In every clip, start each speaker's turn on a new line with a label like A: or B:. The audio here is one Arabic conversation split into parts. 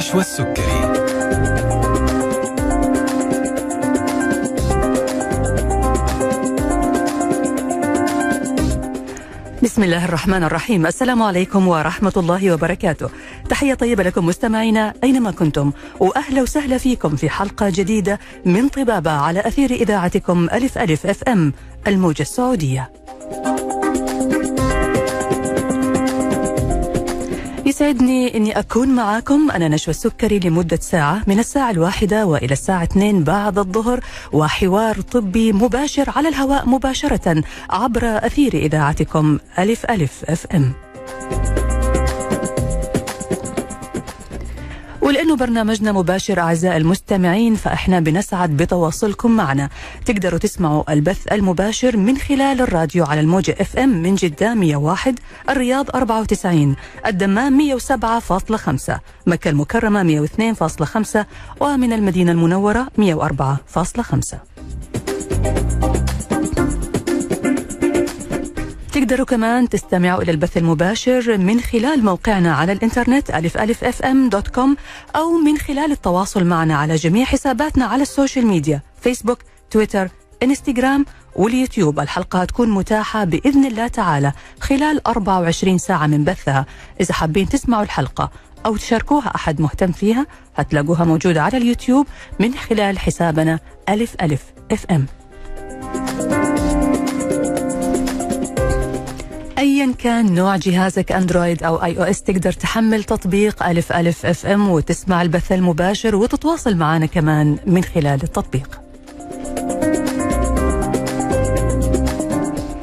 A: نشوى السكري
B: بسم الله الرحمن الرحيم. السلام عليكم ورحمة الله وبركاته. تحية طيبة لكم مستمعينا أينما كنتم وأهلا وسهلا فيكم في حلقة جديدة من طبابة على أثير إذاعتكم ألف ألف أف أم الموجة السعودية. يسعدني أني أكون معاكم. أنا نشوى السكري لمدة ساعة من الساعة الواحدة وإلى الساعة 2 بعد الظهر وحوار طبي مباشر على الهواء مباشرة عبر أثير إذاعتكم ألف ألف FM. ولأنه برنامجنا مباشر أعزائي المستمعين فإحنا بنسعد بتواصلكم معنا. تقدروا تسمعوا البث المباشر من خلال الراديو على الموجة FM من جدة 101 الرياض 94 الدمام 107.5 مكة المكرمة 102.5 ومن المدينة المنورة 104.5 تقدروا كمان تستمعوا إلى البث المباشر من خلال موقعنا على الإنترنت ألف ألف FM dot com أو من خلال التواصل معنا على جميع حساباتنا على ال social media فيسبوك تويتر إنستغرام واليوتيوب. الحلقة هتكون متاحة بإذن الله تعالى خلال 24 ساعة من بثها. إذا حابين تسمعوا الحلقة أو تشاركوها أحد مهتم فيها هتلاقوها موجودة على اليوتيوب من خلال حسابنا ألف ألف FM. ايا كان نوع جهازك Android أو iOS تقدر تحمل تطبيق ألف ألف FM وتسمع البث المباشر وتتواصل معنا كمان من خلال التطبيق.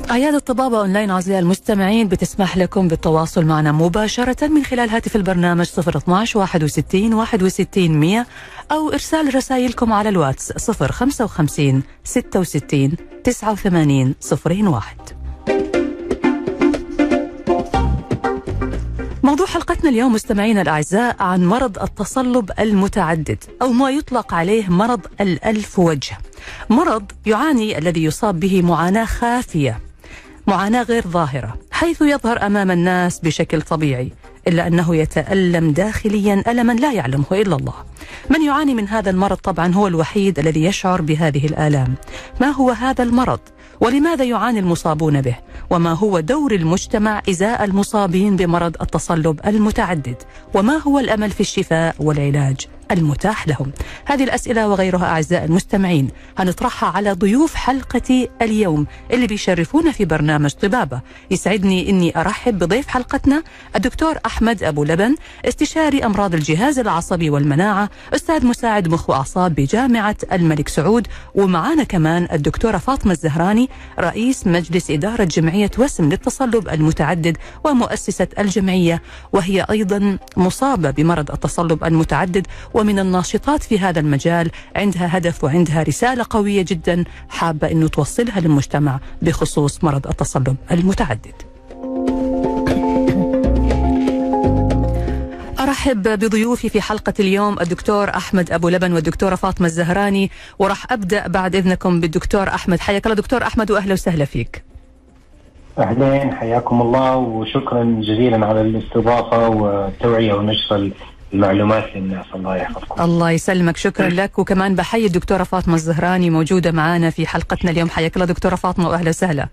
B: عيادة طبابة أونلاين أعزائي المستمعين بتسمح لكم بالتواصل معنا مباشرة من خلال هاتف البرنامج 012 61 61 100 أو إرسال رسائلكم على الواتس 055 66 89 01 موضوع حلقتنا اليوم مستمعينا الأعزاء عن مرض التصلب المتعدد أو ما يطلق عليه مرض الألف وجه. مرض يعاني الذي يصاب به معاناة خافية. معاناة غير ظاهرة، حيث يظهر أمام الناس بشكل طبيعي، إلا أنه يتألم داخليا الما لا يعلمه إلا الله. من يعاني من هذا المرض طبعا هو الوحيد الذي يشعر بهذه الآلام. ما هو هذا المرض؟ ولماذا يعاني المصابون به؟ وما هو دور المجتمع إزاء المصابين بمرض التصلب المتعدد؟ وما هو الأمل في الشفاء والعلاج المتاح لهم؟ هذه الأسئلة وغيرها أعزائي المستمعين هنطرحها على ضيوف حلقتي اليوم اللي بيشرفونا في برنامج طبابة، يسعدني إني أرحب بضيف حلقتنا الدكتور أحمد أبو لبن استشاري أمراض الجهاز العصبي والمناعة، أستاذ مساعد مخ وأعصاب بجامعة الملك سعود، ومعانا كمان الدكتورة فاطمة الزهراني رئيس مجلس إدارة جمعية وسم للتصلب المتعدد ومؤسسة الجمعية وهي أيضا مصابة بمرض التصلب المتعدد ومن الناشطات في هذا المجال عندها هدف وعندها رسالة قوية جدا حابة إنه توصلها للمجتمع بخصوص مرض التصلب المتعدد. أرحب بضيوفي في حلقة اليوم الدكتور أحمد أبو لبن والدكتورة فاطمة الزهراني وراح أبدأ بعد إذنكم بالدكتور أحمد حياك الله دكتور أحمد واهلا وسهلا فيك.
C: اهلين حياكم الله وشكرا جزيلا على الاستضافة والتوعية ونشر المعلومات للناس. الله يحفظكم.
B: الله يسلمك. شكرا لك. وكمان بحيي الدكتورة فاطمة الزهراني موجودة معنا في حلقتنا اليوم. حياك الله دكتورة فاطمة واهلا وسهلا.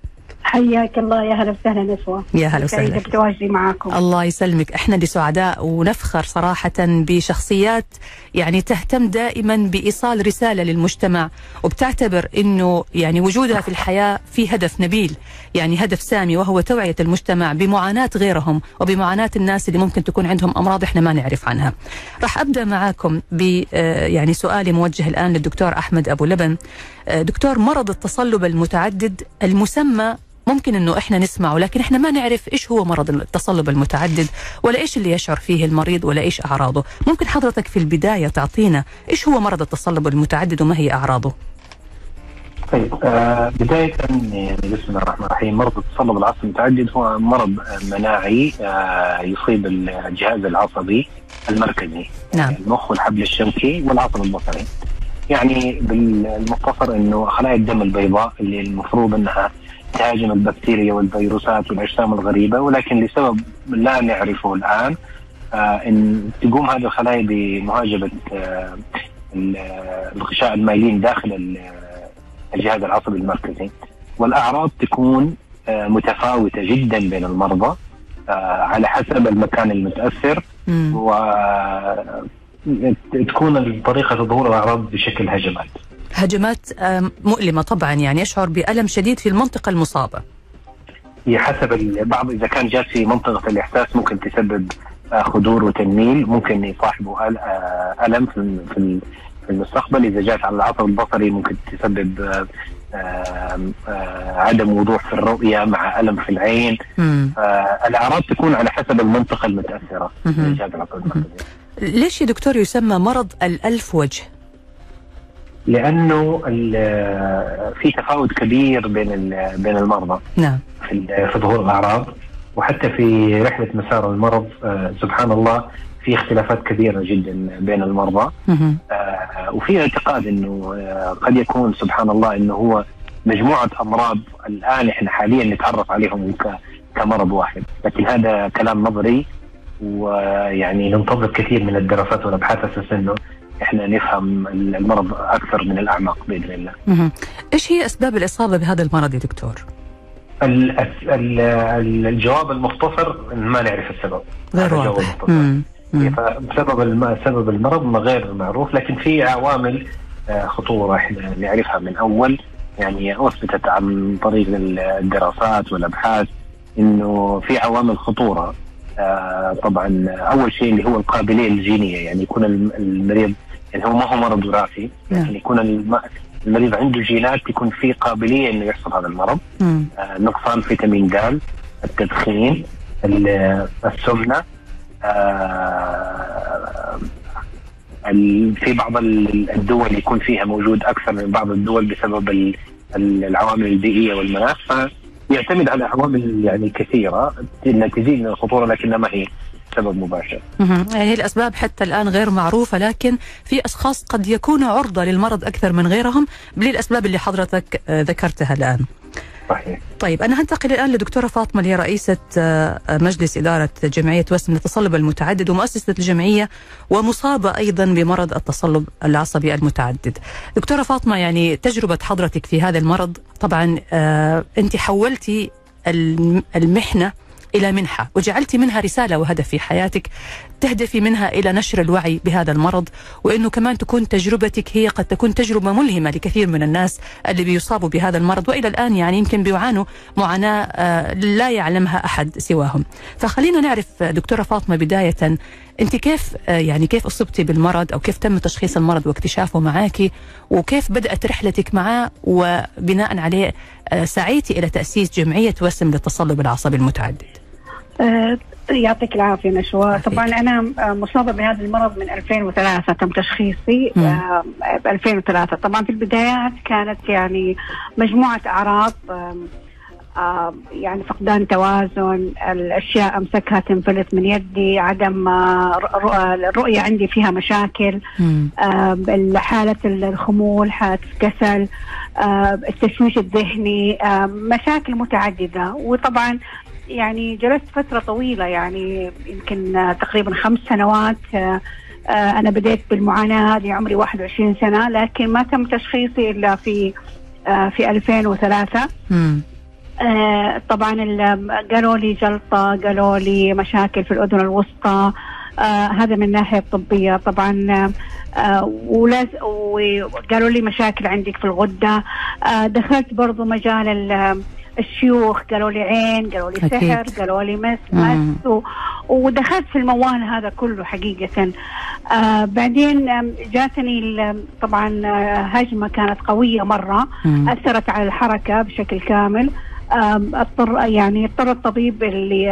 D: حياك الله. يا هلا وسهلا نسوة.
B: يا هلا وسهلا.
D: سعيدة بتواجدي معكم
B: الله يسلمك. إحنا اللي سعداء ونفخر صراحة بشخصيات يعني تهتم دائما بإيصال رسالة للمجتمع وبتعتبر إنه يعني وجودها في الحياة في هدف نبيل يعني هدف سامي وهو توعية المجتمع بمعاناة غيرهم وبمعاناة الناس اللي ممكن تكون عندهم أمراض إحنا ما نعرف عنها. راح أبدأ معاكم ب يعني سؤالي موجه الآن للدكتور أحمد أبو لبن. دكتور مرض التصلب المتعدد المسمى ممكن إنه إحنا نسمعه لكن إحنا ما نعرف إيش هو مرض التصلب المتعدد ولا إيش اللي يشعر فيه المريض ولا إيش أعراضه. ممكن حضرتك في البداية تعطينا إيش هو مرض التصلب المتعدد وما هي أعراضه؟
C: طيب آه بداية يعني بسم الله الرحمن الرحيم مرض التصلب العصبي المتعدد هو مرض مناعي آه يصيب الجهاز العصبي المركزي
B: نعم.
C: المخ والحبل الشوكي والعصب البصري. يعني بالمختصر إنه خلايا الدم البيضاء اللي المفروض إنها تهاجم البكتيريا والفيروسات والأجسام الغريبة ولكن لسبب لا نعرفه الآن إن تقوم هذه الخلايا بمهاجمة الغشاء المايلين داخل الجهاز العصبي المركزي. والأعراض تكون متفاوتة جدا بين المرضى على حسب المكان المتأثر وتكون طريقة ظهور الأعراض بشكل هجمات.
B: هجمات مؤلمة طبعا يعني يشعر بألم شديد في المنطقة المصابة.
C: هي حسب بعض إذا كان جات في منطقة الإحساس ممكن تسبب خدور وتنميل ممكن يصاحبه ألم في في المستقبل. إذا جات على العصب البصري ممكن تسبب عدم وضوح في الرؤية مع ألم في العين. الأعراض تكون على حسب
B: المنطقة المتأثرة. ليش يا دكتور يسمى مرض الألف وجه؟
C: لأنه في تفاوت كبير بين بين المرضى
B: نعم.
C: في في ظهور الأعراض وحتى في رحلة مسار المرض سبحان الله في اختلافات كبيرة جدا بين المرضى. آه وفي اعتقاد إنه آه قد يكون سبحان الله إنه هو مجموعة أمراض الآن إحنا حاليا نتعرف عليهم كمرض واحد. لكن هذا كلام نظري ويعني ننتظر كثير من الدراسات والأبحاث أساس انه إحنا نفهم المرض أكثر من الأعماق بإذن الله.
B: مه. إيش هي أسباب الإصابة بهذا المرض يا دكتور؟
C: الجواب المختصر ما نعرف السبب.
B: غير واضح.
C: فسبب سبب المرض غير معروف لكن في عوامل خطورة إحنا نعرفها من أول يعني أثبتت عن طريق الدراسات والأبحاث إنه في عوامل خطورة طبعا أول شيء اللي هو القابلية الجينية يعني يكون المريض يعني هو ما هو مرض وراثي لكن يكون المريض عنده جينات يكون في قابلية إنه يحصل هذا المرض. نقصان فيتامين د التدخين السمنة آه في بعض الدول يكون فيها موجود أكثر من بعض الدول بسبب العوامل البيئية والمناخ فيعتمد على عوامل يعني كثيرة إنها تزيد من الخطورة لكنها ما هي سبب مباشر.
B: يعني الأسباب حتى الآن غير معروفة لكن في أشخاص قد يكونوا عرضة للمرض أكثر من غيرهم للأسباب اللي حضرتك ذكرتها الآن.
C: صحيح.
B: طيب أنا هنتقل الآن لدكتورة فاطمة اللي هي رئيسة مجلس إدارة جمعية وسم للتصلب المتعدد ومؤسسة الجمعية ومصابة أيضا بمرض التصلب العصبي المتعدد دكتورة فاطمة يعني تجربة حضرتك في هذا المرض طبعا أنت حولتي المحنة إلى منحة وجعلت منها رسالة وهدف في حياتك تهدفي منها إلى نشر الوعي بهذا المرض وأنه كمان تكون تجربتك هي قد تكون تجربة ملهمة لكثير من الناس اللي بيصابوا بهذا المرض. وإلى الآن يعني يمكن بيعانوا معاناة لا يعلمها أحد سواهم. فخلينا نعرف دكتورة فاطمة بداية أنت كيف يعني كيف أصبتي بالمرض أو كيف تم تشخيص المرض واكتشافه معك وكيف بدأت رحلتك معه وبناء عليه سعيتي إلى تأسيس جمعية وسم للتصلب العصبي المتعدد؟
D: يعطيك العافية نشوى. طبعا أنا مصابة بهذا المرض من 2003 تم تشخيصي ب 2003 طبعا في البدايات كانت يعني مجموعة أعراض آه يعني فقدان توازن الأشياء أمسكها تنفلت من يدي عدم آه الرؤية عندي فيها مشاكل آه حالة الخمول حالة الكسل التشويش الذهني مشاكل متعددة. وطبعا يعني جلست فترة طويلة يعني يمكن تقريبا خمس سنوات أنا بديت بالمعاناة هذه عمري 21 سنة لكن ما تم تشخيصي إلا في في 2003
B: مم.
D: طبعا قالوا لي جلطة قالوا لي مشاكل في الأذن الوسطى آه هذا من الناحية الطبية طبعا آه ولاز وقالوا لي مشاكل عندك في الغدة. آه دخلت برضو مجال الشيوخ قالوا لي عين قالوا لي سحر قالوا لي مس مس و... ودخلت في الموال هذا كله حقيقة. آه بعدين جاتني طبعا هجمة كانت قوية مرة
B: مم.
D: أثرت على الحركة بشكل كامل. اضطر يعني اضطر الطبيب اللي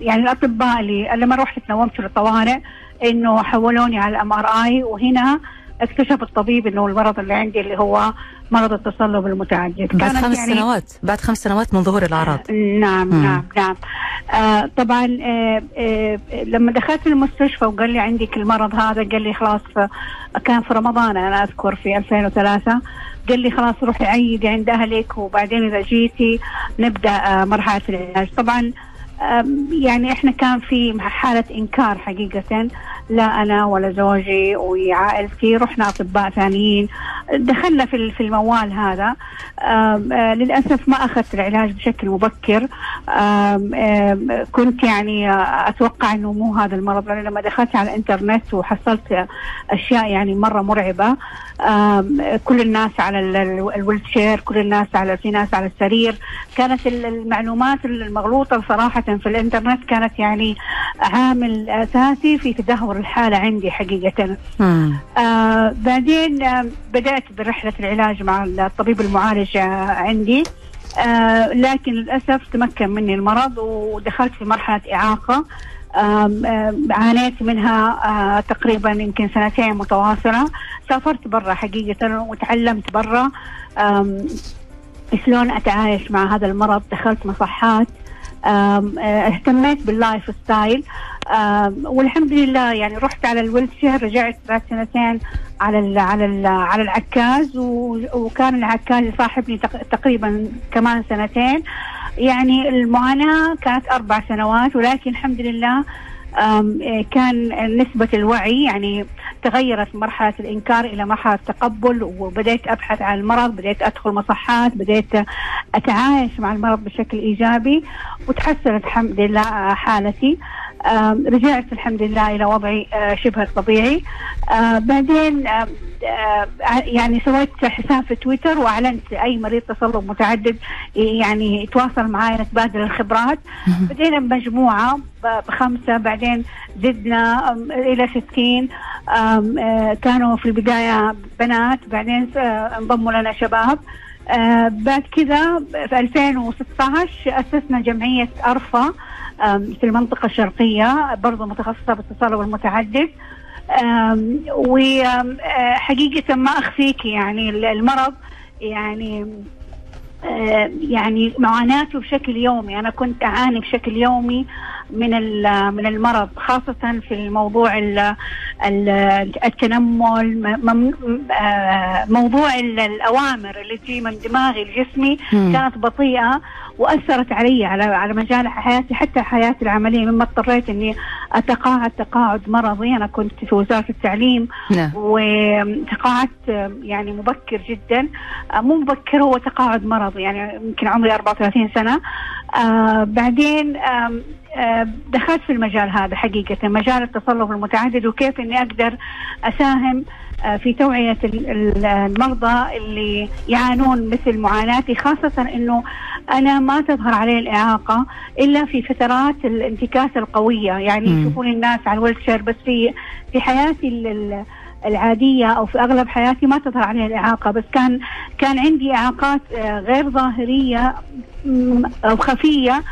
D: يعني الأطباء اللي لما رحت تنومت في الطوارئ إنه حولوني على الأم آر آي وهنا اكتشف الطبيب إنه المرض اللي عندي اللي هو مرض التصلب المتعدد
B: بعد خمس يعني سنوات بعد خمس سنوات من ظهور الأعراض.
D: نعم مم. نعم نعم. آه طبعا آه آه لما دخلت المستشفى وقال لي عندك المرض هذا قال لي خلاص كان في رمضان أنا أذكر في 2003 قال لي خلاص روحي عيدي عند أهلك وبعدين إذا جيتي نبدأ مرحلة العلاج. طبعا يعني إحنا كان في حالة إنكار حقيقة. لا أنا ولا زوجي وعائلتي رحنا أطباء ثانيين. دخلنا في في الموال هذا. آه، للأسف ما أخذت العلاج بشكل مبكر. كنت يعني أتوقع إنه مو هذا المرض لأن لما دخلت على الإنترنت وحصلت أشياء يعني مرة مرعبة. كل الناس على الويل شير كل الناس على في ناس على السرير. كانت المعلومات المغلوطة صراحة في الإنترنت كانت يعني عامل أساسي في تدهور الحالة عندي حقيقة. آه. بعدين آه بدأت برحلة العلاج مع الطبيب المعالج عندي. آه لكن للأسف تمكن مني المرض ودخلت في مرحلة إعاقة. عانيت منها آه تقريبا يمكن سنتين متواصلة. سافرت برا حقيقة وتعلمت برا. شلون أتعايش مع هذا المرض؟ دخلت مصحات. آه، اهتميت بال lifestyle. والحمد لله يعني رحت على ال wheelchair رجعت بعد سنتين على ال على ال على العكاز وكان العكاز يصاحبني تقريبا كمان سنتين. يعني المعاناة كانت أربع سنوات ولكن الحمد لله كان نسبة الوعي يعني تغيرت مرحلة الإنكار إلى مرحلة التقبل وبدأت أبحث عن المرض بدأت أدخل مصحات بدأت أتعايش مع المرض بشكل إيجابي وتحسنت الحمد لله حالتي. رجعت الحمد لله إلى وضعي شبه الطبيعي. بعدين يعني سويت حساب في تويتر وأعلنت أي مريض تصلب متعدد يعني يتواصل معي نتبادل الخبرات. بدينا بمجموعة بخمسة بعدين زدنا إلى 60 كانوا في البداية بنات بعدين انضموا لنا شباب. آه بعد كذا في 2016 أسسنا جمعية أرفا. في المنطقة الشرقية برضو متخصصة بالتصلب المتعدد وحقيقة ما أخفيك يعني المرض يعني يعني معاناته بشكل يومي. أنا كنت أعاني بشكل يومي من من المرض خاصة في الموضوع التنمل آه، موضوع الأوامر اللي تجي من دماغي لجسمي كانت بطيئة. وأثرت علي على على مجال حياتي حتى حياتي العملية. مما اضطريت إني أتقاعد تقاعد مرضي. أنا كنت في وزارة التعليم نعم. وتقاعدت يعني مبكر جدا. مو مبكر هو تقاعد مرضي يعني يمكن عمري 34 سنة. آه بعدين آه دخلت في المجال هذا حقيقة مجال التصلب المتعدد وكيف أني أقدر أساهم آه، في توعية المرضى اللي يعانون مثل معاناتي خاصة أنه أنا ما تظهر علي الإعاقة إلا في فترات الانتكاسة القوية. يعني يشوفون الناس على الويلتشير بس في في حياتي العادية أو في أغلب حياتي ما تظهر علي الإعاقة بس كان كان عندي إعاقات آه، غير ظاهرية أو خفية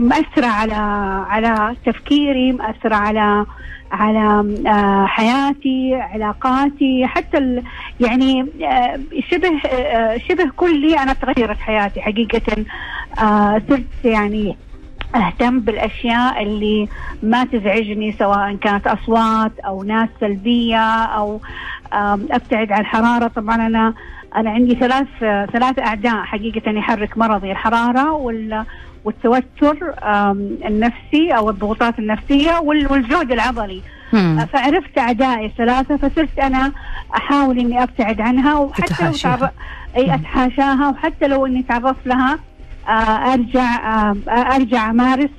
D: مأثرة على على تفكيري مأثرة على على آه، حياتي علاقاتي حتى يعني آه، شبه آه، شبه كلي أنا تغيرت حياتي حقيقة. صرت يعني أهتم بالأشياء اللي ما تزعجني سواء كانت أصوات أو ناس سلبية أو أبتعد عن الحراره طبعا أنا أنا عندي ثلاث ثلاث أعداء حقيقة يحرك مرضي الحرارة وال والتوتر النفسي أو الضغوطات النفسية والجهد العضلي. فعرفت أعدائي الثلاثة فصرت أنا أحاول إني أبتعد عنها وحتى لو إي أتحاشاها وحتى لو إني تعرفت لها آه، أرجع آه، أرجع أمارس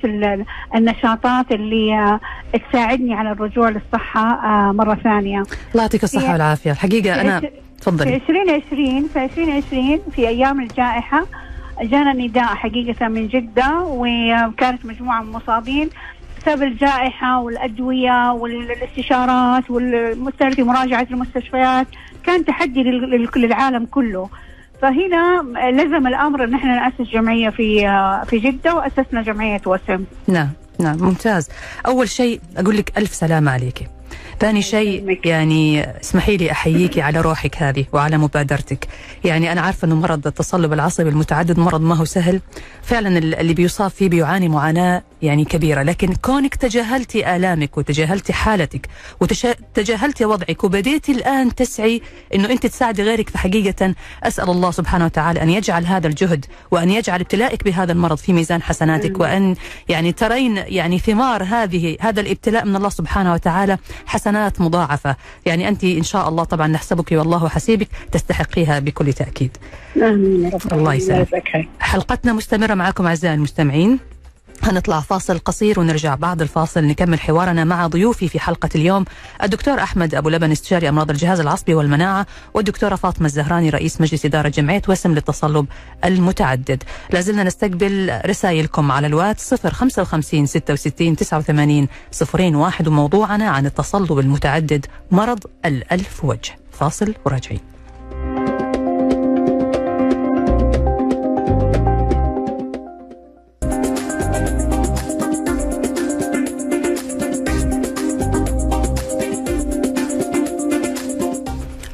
D: النشاطات اللي آه، تساعدني على الرجوع للصحة مرة ثانية.
B: الله يعطيك الصحة والعافية، الحقيقة أنا تفضلي.
D: في 2020 في 2020 في أيام الجائحة جانا نداء حقيقة من جدة وكانت مجموعة من المصابين بسبب الجائحة والأدوية والاستشارات مراجعة المستشفيات. كان تحدي للعالم كله. فهنا لزم الأمر إن إحنا نأسس جمعية في في جدة وأسسنا جمعية وسم.
B: نعم نعم ممتاز. أول شيء أقول لك ألف سلامة عليك ثاني شيء يعني اسمحي لي احييك على روحك هذه وعلى مبادرتك. يعني أنا عارفة إنه مرض التصلب العصبي المتعدد مرض ما هو سهل. فعلا اللي بيصاب فيه بيعاني معاناة يعني كبيرة. لكن كونك تجاهلتي آلامك وتجاهلتي حالتك وتجاهلتي وضعك وبديتي الآن تسعي إنه أنت تساعدي غيرك فحقيقة أسأل الله سبحانه وتعالى أن يجعل هذا الجهد وأن يجعل ابتلائك بهذا المرض في ميزان حسناتك. وأن يعني ترين يعني ثمار هذه هذا الابتلاء من الله سبحانه وتعالى حسنات مضاعفة. يعني أنت إن شاء الله طبعا نحسبك والله حسيبك تستحقيها بكل
D: يا رب.
B: الله يسلمك حلقتنا مستمرة معكم أعزائي المستمعين. هنطلع فاصل قصير ونرجع بعد الفاصل نكمل حوارنا مع ضيوفي في حلقة اليوم. الدكتور أحمد أبو لبن استشاري أمراض الجهاز العصبي والمناعة والدكتورة فاطمة الزهراني رئيس مجلس إدارة جمعية وسم للتصلب المتعدد. لازلنا نستقبل رسائلكم على الواتس 055 66 89 01 وموضوعنا عن التصلب المتعدد مرض الألف وجه. فاصل وراجعين.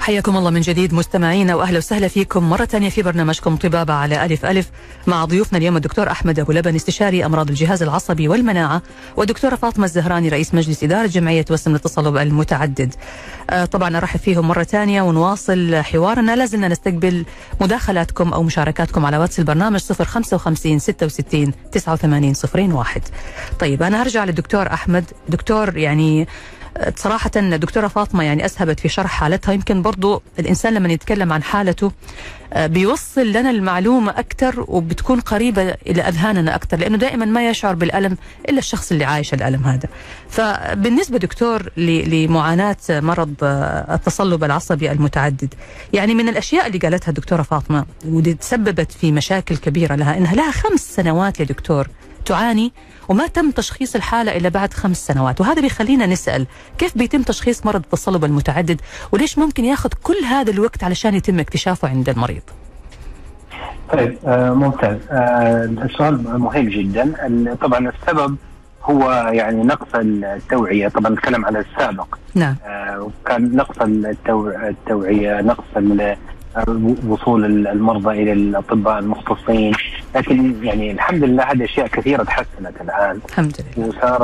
B: حياكم الله من جديد مستمعينا وأهلا وسهلا فيكم مرة ثانية في برنامجكم طبابة على ألف ألف مع ضيوفنا اليوم الدكتور أحمد أبو لبن استشاري أمراض الجهاز العصبي والمناعة والدكتوره فاطمة الزهراني رئيس مجلس إدارة جمعية وسم التصلب المتعدد. آه طبعا ارحب فيهم مرة ثانية ونواصل حوارنا لازلنا نستقبل مداخلاتكم أو مشاركاتكم على واتس البرنامج 055 66 89 01. طيب أنا هرجع للدكتور أحمد دكتور يعني صراحة الدكتورة فاطمة يعني أسهبت في شرح حالتها. يمكن برضو الإنسان لما يتكلم عن حالته بيوصل لنا المعلومة أكثر وبتكون قريبة إلى أذهاننا أكثر لأنه دائما ما يشعر بالألم إلا الشخص اللي عايش الألم هذا. فبالنسبة دكتور لمعاناة مرض التصلب العصبي المتعدد يعني من الأشياء اللي قالتها الدكتورة فاطمة ودي تسببت في مشاكل كبيرة لها إنها لها خمس سنوات يا دكتور تعاني وما تم تشخيص الحالة إلا بعد خمس سنوات. وهذا بيخلينا نسأل كيف بيتم تشخيص مرض التصلب المتعدد؟ وليش ممكن ياخذ كل هذا الوقت علشان يتم اكتشافه عند المريض؟
C: طيب آه ممتاز. آه السؤال مهم جدا. طبعا السبب هو يعني نقص التوعية. طبعا نتكلم على السابق.
B: نعم.
C: آه كان نقص التوعية نقص وصول المرضى إلى الأطباء المختصين. لكن يعني الحمد لله هذه أشياء كثيرة تحسنت الآن.
B: الحمد لله.
C: وصار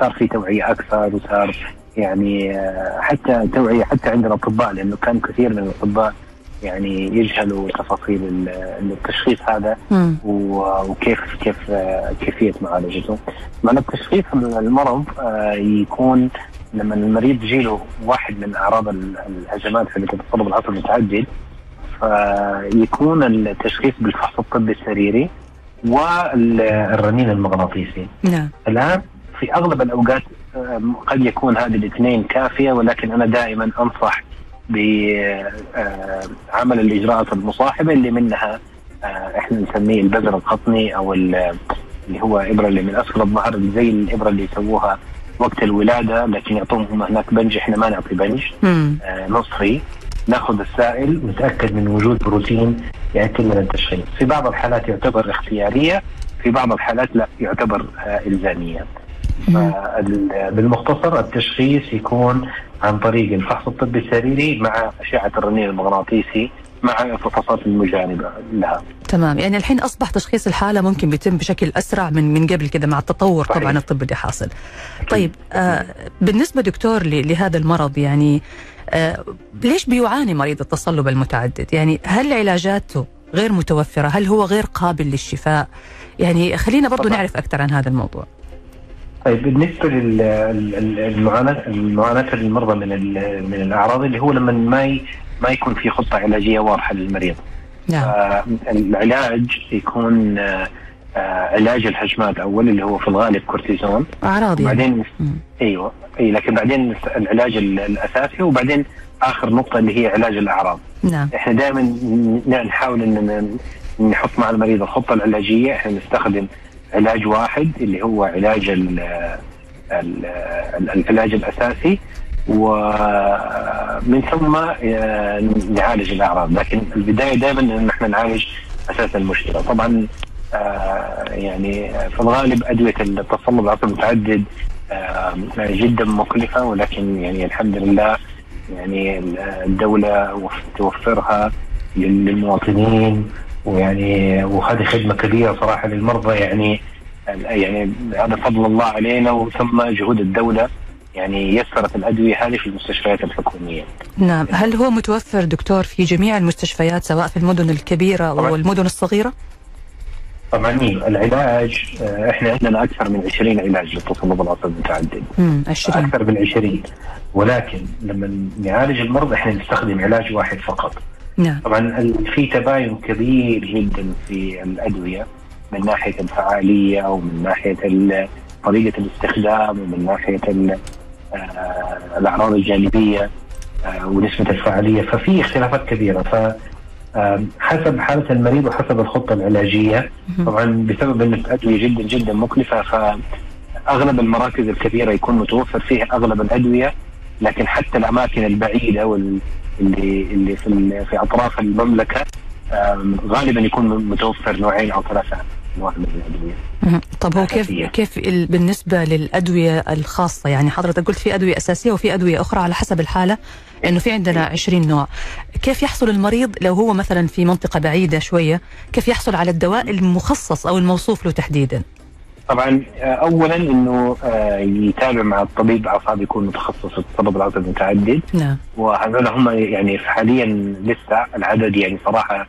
C: صار في توعية أكثر وصار يعني حتى توعية حتى عند الأطباء لأنه كان كثير من الأطباء يعني يجهلوا تفاصيل التشخيص هذا وكيف كيف كيفية معالجته. مع التشخيص المرض يكون لما المريض يجيله واحد من أعراض الهجمات في التصلب العصبي المتعدد فيكون التشخيص بالفحص الطبي السريري والرنين المغناطيسي.
B: نعم.
C: الآن في أغلب الأوقات قد يكون هذه الاثنين كافية ولكن أنا دائما أنصح بعمل الإجراءات المصاحبة اللي منها إحنا نسميه البذر القطني أو اللي هو إبرة اللي من اسفل الظهر زي الإبرة اللي يسووها وقت الولادة لكن يعطوهم هناك بنج إحنا ما نعطي بنج آه نصفي ناخذ السائل ونتاكد من وجود بروتين ياكل من التشخيص. في بعض الحالات يعتبر اختيارية في بعض الحالات لا يعتبر إلزامية. بالمختصر التشخيص يكون عن طريق الفحص الطبي السريري مع أشعة الرنين المغناطيسي مع الفحوصات المجانبه لها.
B: تمام يعني الحين أصبح تشخيص الحالة ممكن بيتم بشكل أسرع من من قبل كده مع التطور صحيح. طبعا الطب اللي حاصل. طيب آه بالنسبة دكتور لهذا المرض يعني آه ليش بيعاني مريض التصلب المتعدد؟ يعني هل علاجاته غير متوفرة؟ هل هو غير قابل للشفاء؟ يعني خلينا برضو طبعا. نعرف أكثر عن هذا الموضوع.
C: طيب بالنسبة للمعاناه المعاناه المرضى من من الأعراض اللي هو لما ما ما يكون في خطة علاجية واضحة للمريض.
B: نعم.
C: العلاج يكون علاج الهجمات أول اللي هو في الغالب كورتيزون
B: أعراض
C: بعدين أيوه أي لكن بعدين العلاج الأساسي وبعدين آخر نقطة اللي هي علاج الأعراض.
B: نعم.
C: إحنا دائما نحاول إن نحط مع المريض الخطة العلاجية إحنا نستخدم علاج واحد اللي هو علاج ال ال العلاج الأساسي ومن ثم نعالج الأعراض. لكن البداية دائما ان إحنا نعالج أساس المشكلة. طبعا يعني في الغالب أدوية التصلب العصبي المتعدد جدا مكلفه ولكن يعني الحمد لله يعني الدولة توفرها للمواطنين. ويعني وهذه خدمة كبيرة صراحة للمرضى. يعني يعني هذا فضل الله علينا. وثم جهود الدولة. يعني يسرت الأدوية هذه في المستشفيات الحكومية.
B: نعم، هل هو متوفر دكتور في جميع المستشفيات سواء في المدن الكبيرة أو المدن الصغيرة؟
C: طبعا العلاج آه، إحنا عندنا أكثر من 20 علاج للتصلب العصبي المتعدد.
B: امم 20
C: أكثر من 20 ولكن لما نعالج المرضى إحنا نستخدم علاج واحد فقط.
B: نعم.
C: طبعا في تباين كبير جدا في الأدوية من ناحية الفعالية ومن ناحية طريقة الاستخدام ومن ناحية الأعراض الجانبية آه، ونسبة الفعاليه ففي اختلافات كبيرة. ف حسب حالة المريض وحسب الخطة العلاجية طبعا بسبب ان الادويه جدا جدا مكلفة فاغلب المراكز الكبيرة يكون متوفر فيها أغلب الأدوية لكن حتى الأماكن البعيدة واللي اللي في في أطراف المملكة غالبا يكون متوفر نوعين أو ثلاثة. انواع من الادويه.
B: طب هو كيف كيف بالنسبة للأدوية الخاصة؟ يعني حضرتك قلت في أدوية أساسية وفي أدوية أخرى على حسب الحالة إنه في عندنا 20 نوع، كيف يحصل المريض لو هو مثلا في منطقة بعيدة شوية، كيف يحصل على الدواء المخصص أو الموصوف له تحديدا؟
C: طبعا اولا إنه يتابع مع الطبيب اعصاب يكون متخصص في الطب العصبي المتعدد
B: نعم.
C: وهذول هم يعني حاليا لسه العدد يعني صراحة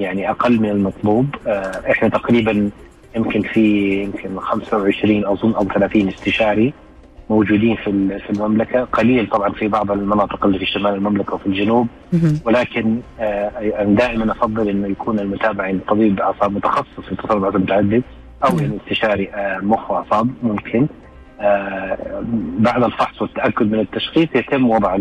C: يعني أقل من المطلوب. إحنا تقريبا يمكن في يمكن 25 أظن أو 30 استشاري موجودين في في المملكة. قليل طبعا في بعض المناطق اللي في شمال المملكة وفي الجنوب. ولكن دائما أفضل إنه يكون المتابع عند طبيب أعصاب متخصص في التصرف العصبي المتعدد أو استشاري مخ وأعصاب ممكن. بعد الفحص والتأكد من التشخيص يتم وضع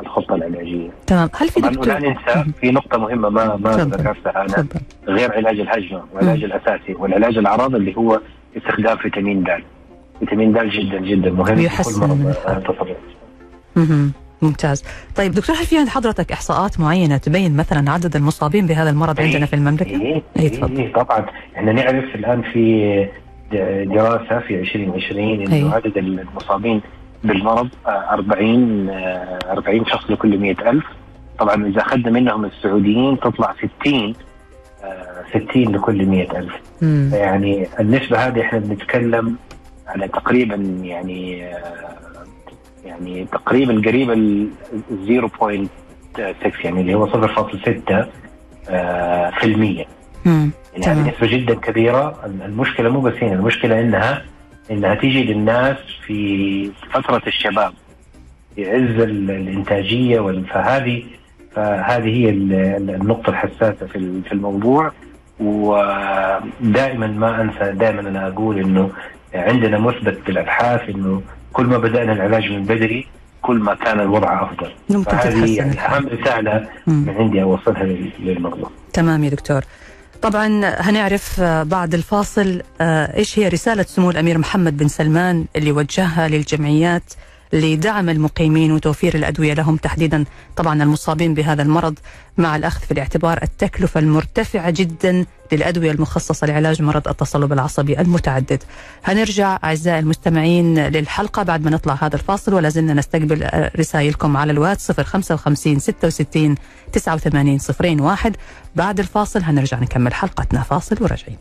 C: الخطة العلاجية.
B: تمام، هل في
C: دكتور؟ لا ننسى في نقطة مهمة ما ما ذكرتها أنا. غير علاج الهجمه والعلاج الأساسي والعلاج الاعراض اللي هو استخدام فيتامين د. فيتامين د جدا جدا مهم
B: مرض ممتاز. طيب دكتور هل في عند حضرتك إحصاءات معينة تبين مثلا عدد المصابين بهذا المرض
C: إيه
B: عندنا في المملكة؟
C: إيه, إيه, إيه طبعا. إحنا نعرف الآن في دراسة في 2020 إنه أيه. عدد المصابين بالمرض 40 40 شخص لكل 100000 طبعا إذا أخذنا منهم السعوديين تطلع 60 60 لكل 100000 يعني النسبة هذه إحنا بنتكلم على تقريبا يعني يعني تقريبا قريبه ال 0.6 يعني اللي هو 0.6 آه في المية. يعني هذه نسبة جدا كبيرة. المشكلة مو بس هنا المشكلة إنها إنها تيجي للناس في فترة الشباب في عز الإنتاجية فهذه فهذه هي النقطة الحساسة في في الموضوع. ودائما ما أنسى دائما أنا أقول إنه عندنا مثبت بالابحاث إنه كل ما بدأنا العلاج من بدري كل ما كان الوضع أفضل. فهذه يعني أهم رسالة من عندي أوصلها للمرضى
B: تمام يا دكتور. طبعا هنعرف بعد الفاصل إيش هي رسالة سمو الأمير محمد بن سلمان اللي وجهها للجمعيات لدعم المقيمين وتوفير الأدوية لهم تحديدا طبعا المصابين بهذا المرض مع الأخذ في الاعتبار التكلفة المرتفعة جدا للأدوية المخصصة لعلاج مرض التصلب العصبي المتعدد. هنرجع أعزائي المستمعين للحلقة بعد ما نطلع هذا الفاصل ولا زلنا نستقبل رسائلكم على الواتس 055 66 89 01 بعد الفاصل هنرجع نكمل حلقتنا فاصل وراجعين.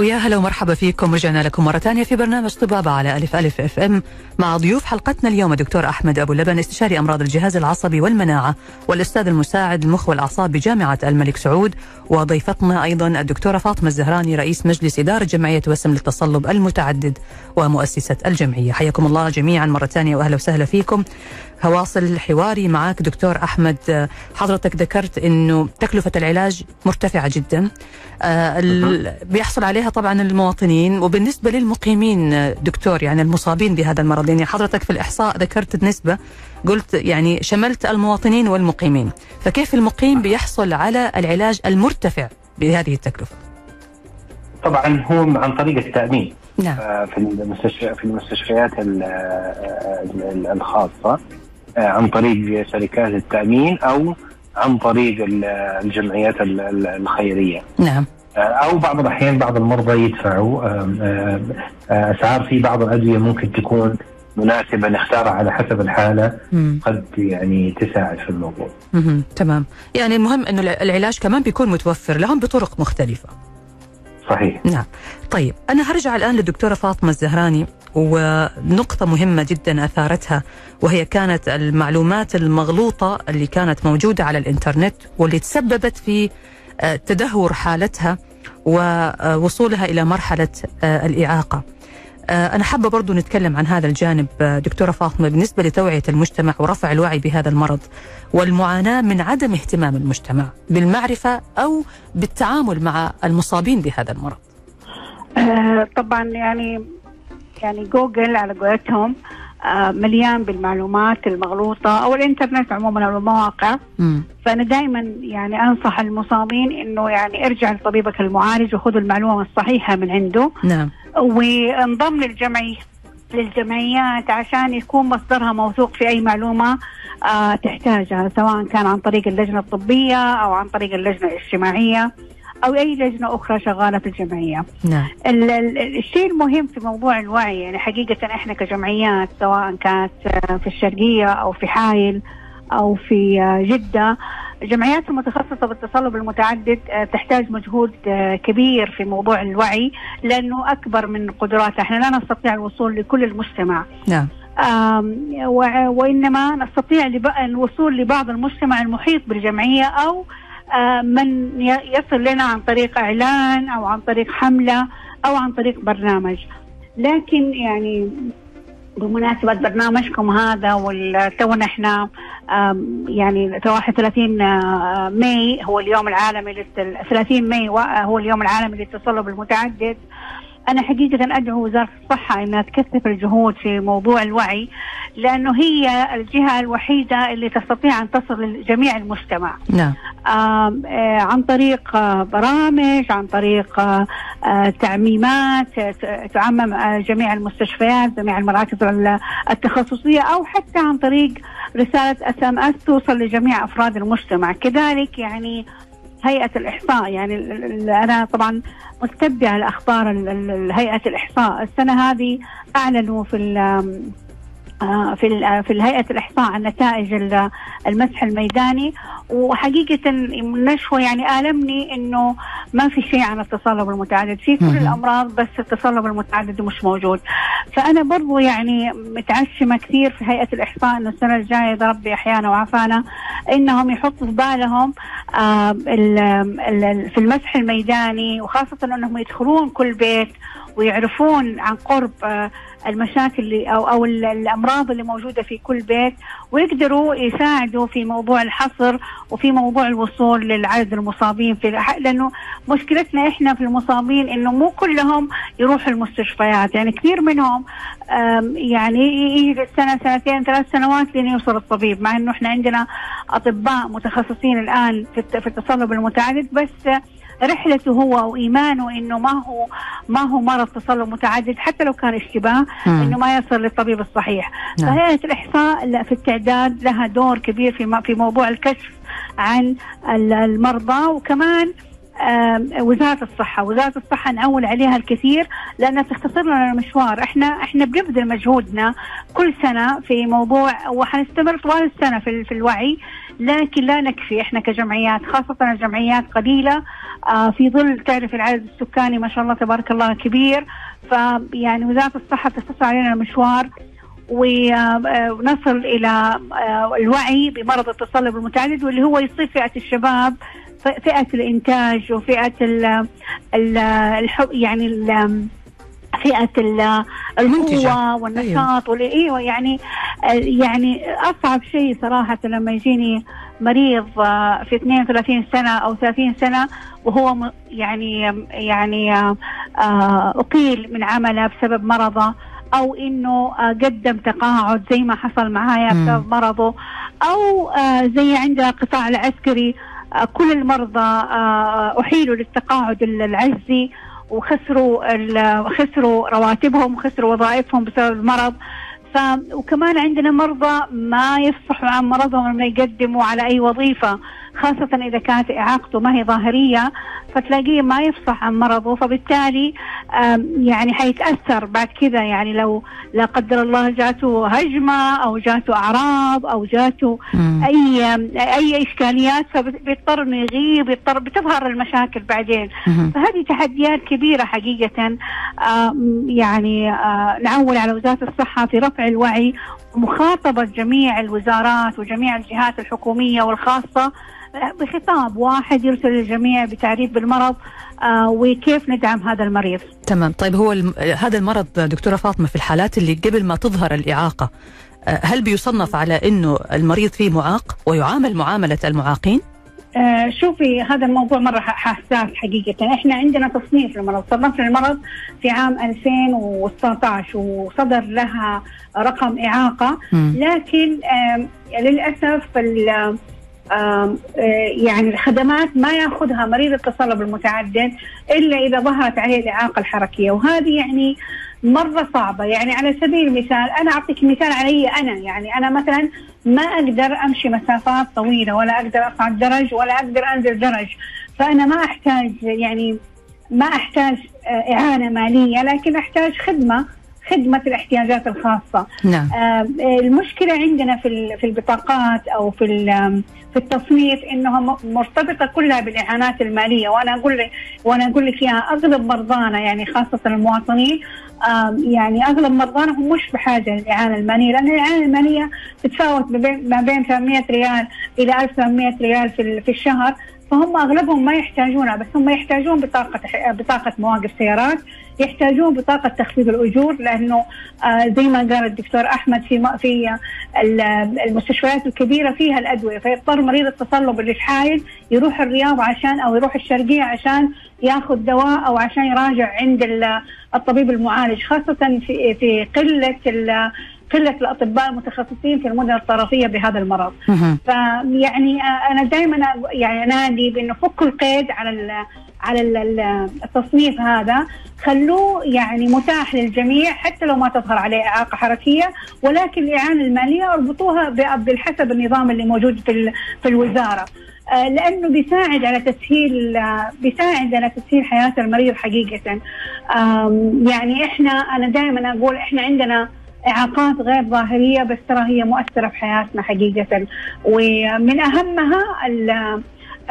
B: ويا هلا ومرحبا فيكم. رجعنا لكم مرة ثانية في برنامج طبابة على ألف ألف أف أم مع ضيوف حلقتنا اليوم. الدكتور أحمد أبو لبن استشاري أمراض الجهاز العصبي والمناعة والأستاذ المساعد المخ والأعصاب بجامعة الملك سعود وضيفتنا أيضا الدكتورة فاطمة الزهراني رئيس مجلس إدارة جمعية وسم للتصلب المتعدد ومؤسسة الجمعية. حياكم الله جميعا مرة ثانية وأهلا وسهلا فيكم. هواصل حواري معك دكتور أحمد. حضرتك ذكرت أنه تكلفة العلاج مرتفعة جدا. آه بيحصل عليها طبعا المواطنين. وبالنسبة للمقيمين دكتور يعني المصابين بهذا المرض يعني حضرتك في الإحصاء ذكرت النسبة قلت يعني شملت المواطنين والمقيمين. فكيف المقيم بيحصل على العلاج المرتفع بهذه التكلفة.
C: طبعا هو عن طريق التأمين.
B: نعم.
C: في المستشفى في المستشفيات ال- ال- الخاصة آه، عن طريق شركات التأمين أو عن طريق ال- الجمعيات ال- ال- الخيرية.
B: نعم.
C: آه، أو بعض الأحيان بعض المرضى يدفعوا. آه، أسعار في بعض الأدوية ممكن تكون مناسبة نختارها على حسب الحالة
B: مم.
C: قد يعني تساعد في الموضوع.
B: مهم. تمام يعني المهم إنه العلاج كمان بيكون متوفر لهم بطرق مختلفة
C: صحيح.
B: نعم طيب أنا هرجع الآن للدكتورة فاطمة الزهراني ونقطة مهمة جدا أثارتها وهي كانت المعلومات المغلوطة اللي كانت موجودة على الإنترنت واللي تسببت في آه، تدهور حالتها ووصولها إلى مرحلة آه، الإعاقة آه، أنا حابة برضو نتكلم عن هذا الجانب آه، دكتورة فاطمة بالنسبة لتوعية المجتمع ورفع الوعي بهذا المرض والمعاناة من عدم اهتمام المجتمع بالمعرفة أو بالتعامل مع المصابين بهذا المرض.
D: آه، طبعا يعني يعني جوجل على قولتهم آه، مليان بالمعلومات المغلوطة أو الإنترنت عموما أو المواقع. فأنا دائما يعني أنصح المصابين إنه يعني ارجع لطبيبك المعالج وخذوا المعلومة الصحيحة من عنده.
B: نعم.
D: وانضم للجمعي للجمعيات عشان يكون مصدرها موثوق في أي معلومة آه تحتاجها سواء كان عن طريق اللجنة الطبية أو عن طريق اللجنة الاجتماعية أو أي لجنة أخرى شغالة في الجمعية.
B: نعم.
D: ال- ال- الشيء المهم في موضوع الوعي يعني حقيقة إحنا كجمعيات سواء كانت آه، في الشرقية أو في حايل أو في آه، جدة الجمعيات المتخصصة بالتصلب المتعدد آه، تحتاج مجهود آه، كبير في موضوع الوعي لأنه أكبر من قدراتها إحنا لا نستطيع الوصول لكل المجتمع.
B: نعم.
D: آم، و- وإنما نستطيع الوصول لبعض المجتمع المحيط بالجمعية أو آه، من يصل لنا عن طريق إعلان أو عن طريق حملة أو عن طريق برنامج. لكن يعني بمناسبة برنامجكم هذا والتونا إحنا يعني تو 31 آه، May هو اليوم العالمي للت- 30 May هو اليوم العالمي للتصلب المتعدد. أنا حقيقة أدعو وزارة الصحة أنها تكثف الجهود في موضوع الوعي لأنه هي الجهة الوحيدة اللي تستطيع أن تصل لجميع المجتمع.
B: نعم.
D: آه، عن طريق آه، برامج عن طريق آه، تعميمات تعمم جميع المستشفيات جميع المراكز ال- التخصصية أو حتى عن طريق رسالة SMS توصل لجميع أفراد المجتمع. كذلك يعني هيئة الإحصاء يعني أنا طبعا متابعة الأخبار ال- ال- هيئة الإحصاء. السنة هذه أعلنوا في في ال- في هيئة الإحصاء عن نتائج ال- المسح الميداني. وحقيقة نشوى يعني آلمني إنه ما في شيء عن التصلب المتعدد. في كل
B: مهم.
D: الأمراض بس التصلب المتعدد مش موجود. فأنا برضو يعني متعشمة كثير في هيئة الإحصاء إنه السنة الجاية إذا ربي أحيانا وعافانا إنهم يحطوا في بالهم آه، في المسح الميداني وخاصة إنهم يدخلون كل بيت ويعرفون عن قرب آه، المشاكل اللي أو أو ال- الأمراض اللي موجودة في كل بيت ويقدروا يساعدوا في موضوع الحصر وفي موضوع الوصول للعدد المصابين في لأنه مشكلتنا إحنا في المصابين إنه مو كلهم يروحوا المستشفيات. يعني كثير منهم يعني يجي السنة سنتين ثلاث سنوات لين يوصل الطبيب. مع إنه إحنا عندنا أطباء متخصصين الآن في التصلب المتعدد بس رحلته هو وإيمانه إنه ما هو ما هو مرض تصلب متعدد حتى لو كان اشتباه
B: مم.
D: إنه ما يصل للطبيب الصحيح
B: نعم.
D: فهيئه الإحصاء لا- في التعداد لها دور كبير في في موضوع الكشف عن ال- المرضى وكمان وزارة الصحة، وزارة الصحة نعول عليها الكثير لأنها تختصر لنا المشوار، إحنا إحنا بنبذل مجهودنا كل سنة في موضوع وحنستمر طوال السنة في في الوعي لكن لا نكفي. إحنا كجمعيات خاصة الجمعيات قليلة آه في ظل تعرف العدد السكاني ما شاء الله تبارك الله كبير. فيعني وزارة الصحة تختصر علينا المشوار آه، ونصل إلى آه، الوعي بمرض التصلب المتعدد واللي هو يصيب فئة الشباب فئة الإنتاج وفئة ال ال الحب يعني
B: فئة.
D: القوة والنشاط واللي إيوه يعني يعني أصعب شيء صراحة لما يجيني مريض آه، في 32 سنة أو 30 سنة وهو يعني يعني آه، آه، أقيل من عمله بسبب مرضه أو إنه آه، قدم تقاعد زي ما حصل معايا. بسبب مرضه أو آه، زي عند القطاع العسكري آه، كل المرضى آه، احيلوا للتقاعد العجزي وخسروا خسروا رواتبهم وخسروا وظائفهم بسبب المرض. ف وكمان عندنا مرضى ما يفصحوا عن مرضهم لما يقدموا على أي وظيفة خاصة إذا كانت إعاقته ما هي ظاهرية. فتلاقيه ما يفصح عن مرضه فبالتالي يعني حيتأثر بعد كذا يعني لو لا قدر الله جاته هجمة أو جاته أعراض أو جاته
B: مم.
D: أي أي إشكاليات فبيضطر إنه يغيب يضطر بتظهر المشاكل بعدين
B: مم.
D: فهذه تحديات كبيرة حقيقة يعني نعول على وزارة الصحة في رفع الوعي ومخاطبة جميع الوزارات وجميع الجهات الحكومية والخاصة بخطاب واحد يرسل للجميع بتعريف بالمرض آه، وكيف ندعم هذا المريض.
B: تمام طيب هو الم... هذا المرض دكتورة فاطمة في الحالات اللي قبل ما تظهر الإعاقة آه، هل بيصنف على أنه المريض فيه معاق ويعامل معاملة المعاقين؟
D: آه شوفي هذا الموضوع مرة حساس حقيقة إحنا عندنا تصنيف للمرض صنفنا المرض في عام 2019 وصدر لها رقم إعاقة. لكن آم، للأسف آه، يعني الخدمات ما ياخذها مريض التصلب المتعدد إلا إذا ظهرت عليه الإعاقة الحركية. وهذه يعني مرة صعبة. يعني على سبيل المثال أنا أعطيك مثال علي أنا. يعني أنا مثلا ما أقدر أمشي مسافات طويلة ولا أقدر اصعد درج ولا أقدر أنزل درج. فأنا ما أحتاج يعني ما أحتاج آه، إعانة مالية لكن أحتاج خدمة. خدمة الاحتياجات الخاصة.
B: نعم.
D: آه، المشكلة عندنا في في البطاقات أو في في التصنيف إنها مرتبطة كلها بالإعانات المالية. وأنا أقول لك وأنا أقول لك يا أغلب مرضانا يعني خاصة المواطنين يعني أغلب مرضانا هم مش بحاجة للإعانة المالية لأن الإعانة المالية تتفاوت ما بين ما بين 800 ريال إلى 1800 ريال في ال- في الشهر. فهم أغلبهم ما يحتاجونها بس هم يحتاجون بطاقة بطاقة مواقف سيارات يحتاجون بطاقة تخفيض الأجور لأنه آه زي ما قال الدكتور أحمد في في ال- المستشفيات الكبيرة فيها الأدوية فيضطر مريض التصلب اللي في حايل يروح الرياض عشان أو يروح الشرقية عشان ياخذ دواء أو عشان يراجع عند ال- الطبيب المعالج خاصة في في قلة قله الأطباء المتخصصين في المدن الطرفية بهذا المرض. فيعني آه، أنا دائما يعني أنادي بأنه فكوا القيد على ال على ال- ال- التصنيف هذا خلوه يعني متاح للجميع حتى لو ما تظهر عليه إعاقة حركية ولكن الاعانه المالية أربطوها بحسب النظام اللي موجود في في الوزارة. آه، لأنه بيساعد على تسهيل آه، بيساعد على تسهيل حياة المريض حقيقة. يعني إحنا أنا دائما أقول إحنا عندنا إعاقات غير ظاهرية بس ترى هي مؤثرة في حياتنا حقيقة. ومن أهمها ال-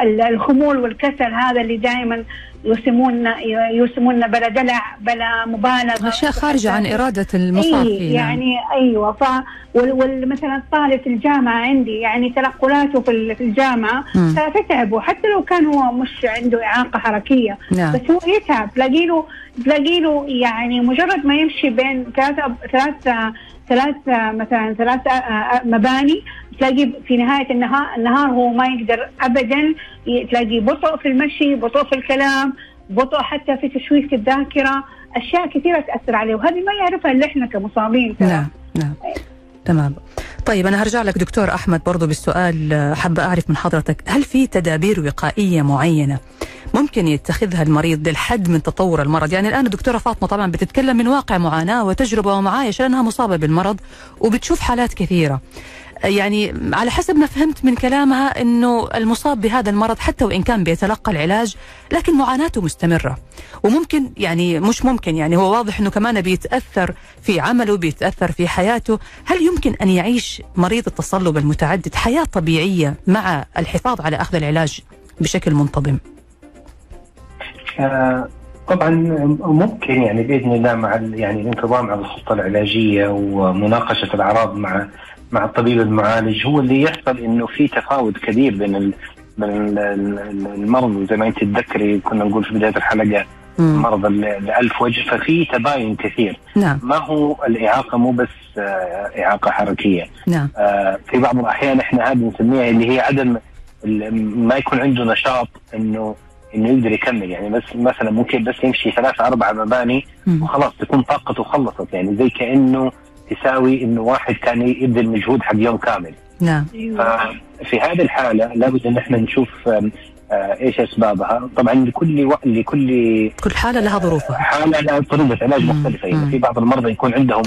D: ال- الخمول والكسل هذا اللي دائما يسمونا يسمونا بلا دلع بلا مبالغة.
B: أشياء خارجة عن إرادة المصاب فيه نعم.
D: يعني أيوه. ف مثلا الطالب في الجامعة عندي يعني تنقلاته في ال- في الجامعة
B: مم.
D: فتتعبه حتى لو كان هو مش عنده إعاقة حركية
B: نعم.
D: بس هو يتعب. تلاقي له تلاقي له يعني مجرد ما يمشي بين ثلاث ثلاث ثلاث مثلا ثلاث مباني تلاقي في نهاية النهار هو ما يقدر ابدا تلاقي بطء في المشي بطء في الكلام بطء حتى في تشويش الذاكرة أشياء كثيرة تأثر عليه وهذه ما يعرفها إلا إحنا كمصابين.
B: نعم نعم. تمام. طيب أنا هرجع لك دكتور أحمد برضو بالسؤال حابة أعرف من حضرتك هل في تدابير وقائية معينة ممكن يتخذها المريض للحد من تطور المرض؟ يعني الآن الدكتورة فاطمة طبعا بتتكلم من واقع معاناة وتجربة ومعايشة لأنها مصابة بالمرض وبتشوف حالات كثيرة. يعني على حسب ما فهمت من كلامها إنه المصاب بهذا المرض حتى وإن كان بيتلقى العلاج لكن معاناته مستمرة. وممكن يعني مش ممكن يعني هو واضح إنه كمان بيتأثر في عمله بيتأثر في حياته. هل يمكن أن يعيش مريض التصلب المتعدد حياة طبيعية مع الحفاظ على أخذ العلاج بشكل منتظم؟
C: آه، طبعا ممكن يعني بإذن الله مع يعني الانتظام على الخطة العلاجية ومناقشة الأعراض مع مع الطبيب المعالج هو اللي يحصل إنه في تفاوت كبير بين بين ال- ال- المرض زي ما أنت تتذكري كنا نقول في بداية الحلقة
B: مم.
C: مرض ال- الالف وجه ففي تباين كثير.
B: نعم.
C: ما هو الإعاقة؟ مو بس آه، إعاقة حركية.
B: نعم.
C: آه، في بعض الأحيان إحنا هذه نسميها اللي هي عدم ما يكون عنده نشاط إنه إنه يقدر يكمل. يعني بس مثلا ممكن بس يمشي ثلاثة أربع مباني. وخلاص تكون طاقته خلصت. يعني زي كأنه تساوي إنه واحد كان يبذل مجهود حق يوم كامل.
B: نعم.
C: ففي هذه الحالة لابد أن إحنا نشوف آه، إيش أسبابها. طبعا لكل و... لكل
B: كل حالة لها ظروفها.
C: حالة لها طريقه علاج. مختلفة. يعني. في بعض المرضى يكون عندهم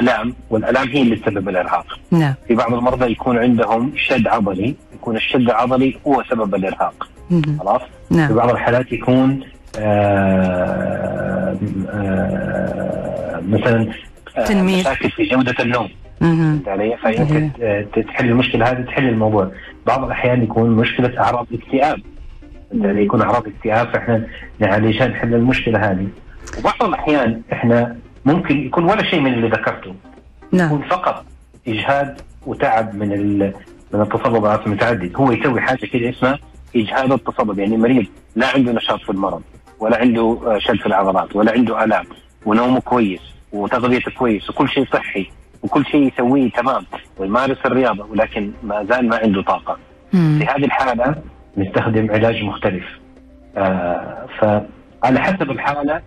C: آلام والآلام هي اللي تسبب الإرهاق.
B: نعم.
C: في بعض المرضى يكون عندهم شد عضلي يكون الشد العضلي هو سبب
B: الإرهاق.
C: خلاص؟ في
B: نعم
C: بعض الحالات يكون آه آه مثلا
B: تنميل.
C: مشاكل في جودة النوم. فهمت علي؟ فيمكن آه، تحل المشكلة هذه تحل الموضوع. بعض الأحيان يكون مشكلة أعراض اكتئاب علي؟ يكون أعراض اكتئاب فإحنا علشان نحل المشكلة هذه. وبعض الأحيان إحنا ممكن يكون ولا شيء من اللي ذكرته.
B: نعم.
C: يكون فقط إجهاد وتعب من من التصلب المتعدد هو يسوي حاجة كده اسمها إجهاد التصلب. يعني مريض لا عنده نشاط في المرض ولا عنده آه، شد في العضلات ولا عنده آلام ونومه كويس. وتغذيته كويس وكل شيء صحي وكل شيء يسويه تمام ويمارس الرياضة ولكن ما زال ما عنده طاقة
B: مم.
C: في هذه الحالة نستخدم علاج مختلف آه فعلى حسب الحالة